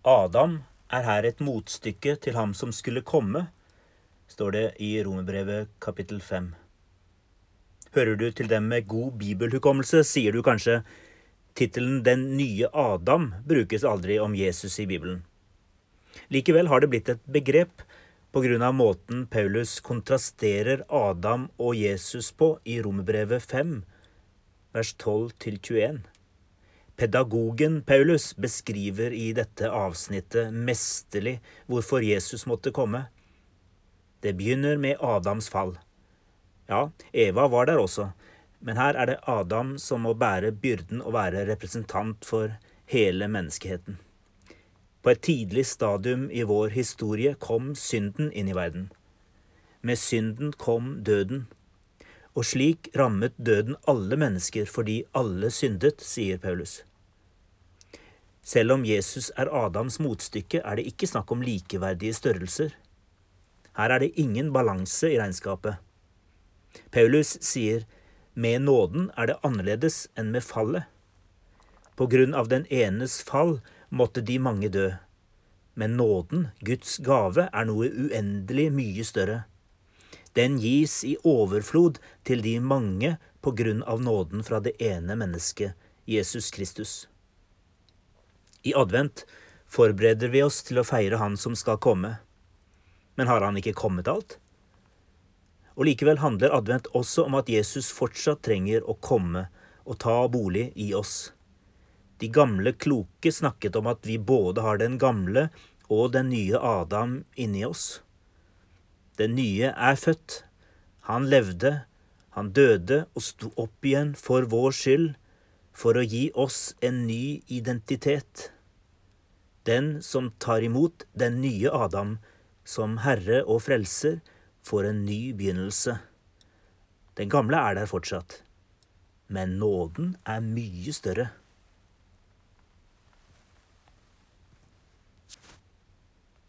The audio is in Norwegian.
Adam er her et motstykke til ham som skulle komme, står det i Romerbrevet kapittel 5. Hører du til dem med god bibelhukommelse, sier du kanskje tittelen Den nye Adam brukes aldri om Jesus i Bibelen. Likevel har det blitt et begrep på grunn av måten Paulus kontrasterer Adam og Jesus på i Romerbrevet 5, vers 12-21. Pedagogen Paulus beskriver i dette avsnittet mesterlig hvorfor Jesus måtte komme. Det begynner med Adams fall. Ja, Eva var der også, men her er det Adam som må bære byrden og være representant for hele menneskeheten. På et tidlig stadium i vår historie kom synden inn i verden. Med synden kom døden. Og slik rammet døden alle mennesker fordi alle syndet, sier Paulus. Selv om Jesus er Adams motstykke, er det ikke snakk om likeverdige størrelser. Her er det ingen balanse i regnskapet. Paulus sier med nåden er det annerledes enn med fallet. På grunn av den enes fall måtte de mange dø. Men nåden, Guds gave, er noe uendelig mye større. Den gis i overflod til de mange på grunn av nåden fra det ene mennesket, Jesus Kristus. I advent forbereder vi oss til å feire Han som skal komme. Men har han ikke kommet alt? Og likevel handler advent også om at Jesus fortsatt trenger å komme og ta bolig i oss. De gamle kloke snakket om at vi både har den gamle og den nye Adam inni oss. Den nye er født. Han levde, han døde og sto opp igjen for vår skyld, for å gi oss en ny identitet. Den som tar imot den nye Adam som herre og frelser, får en ny begynnelse. Den gamle er der fortsatt, men nåden er mye større.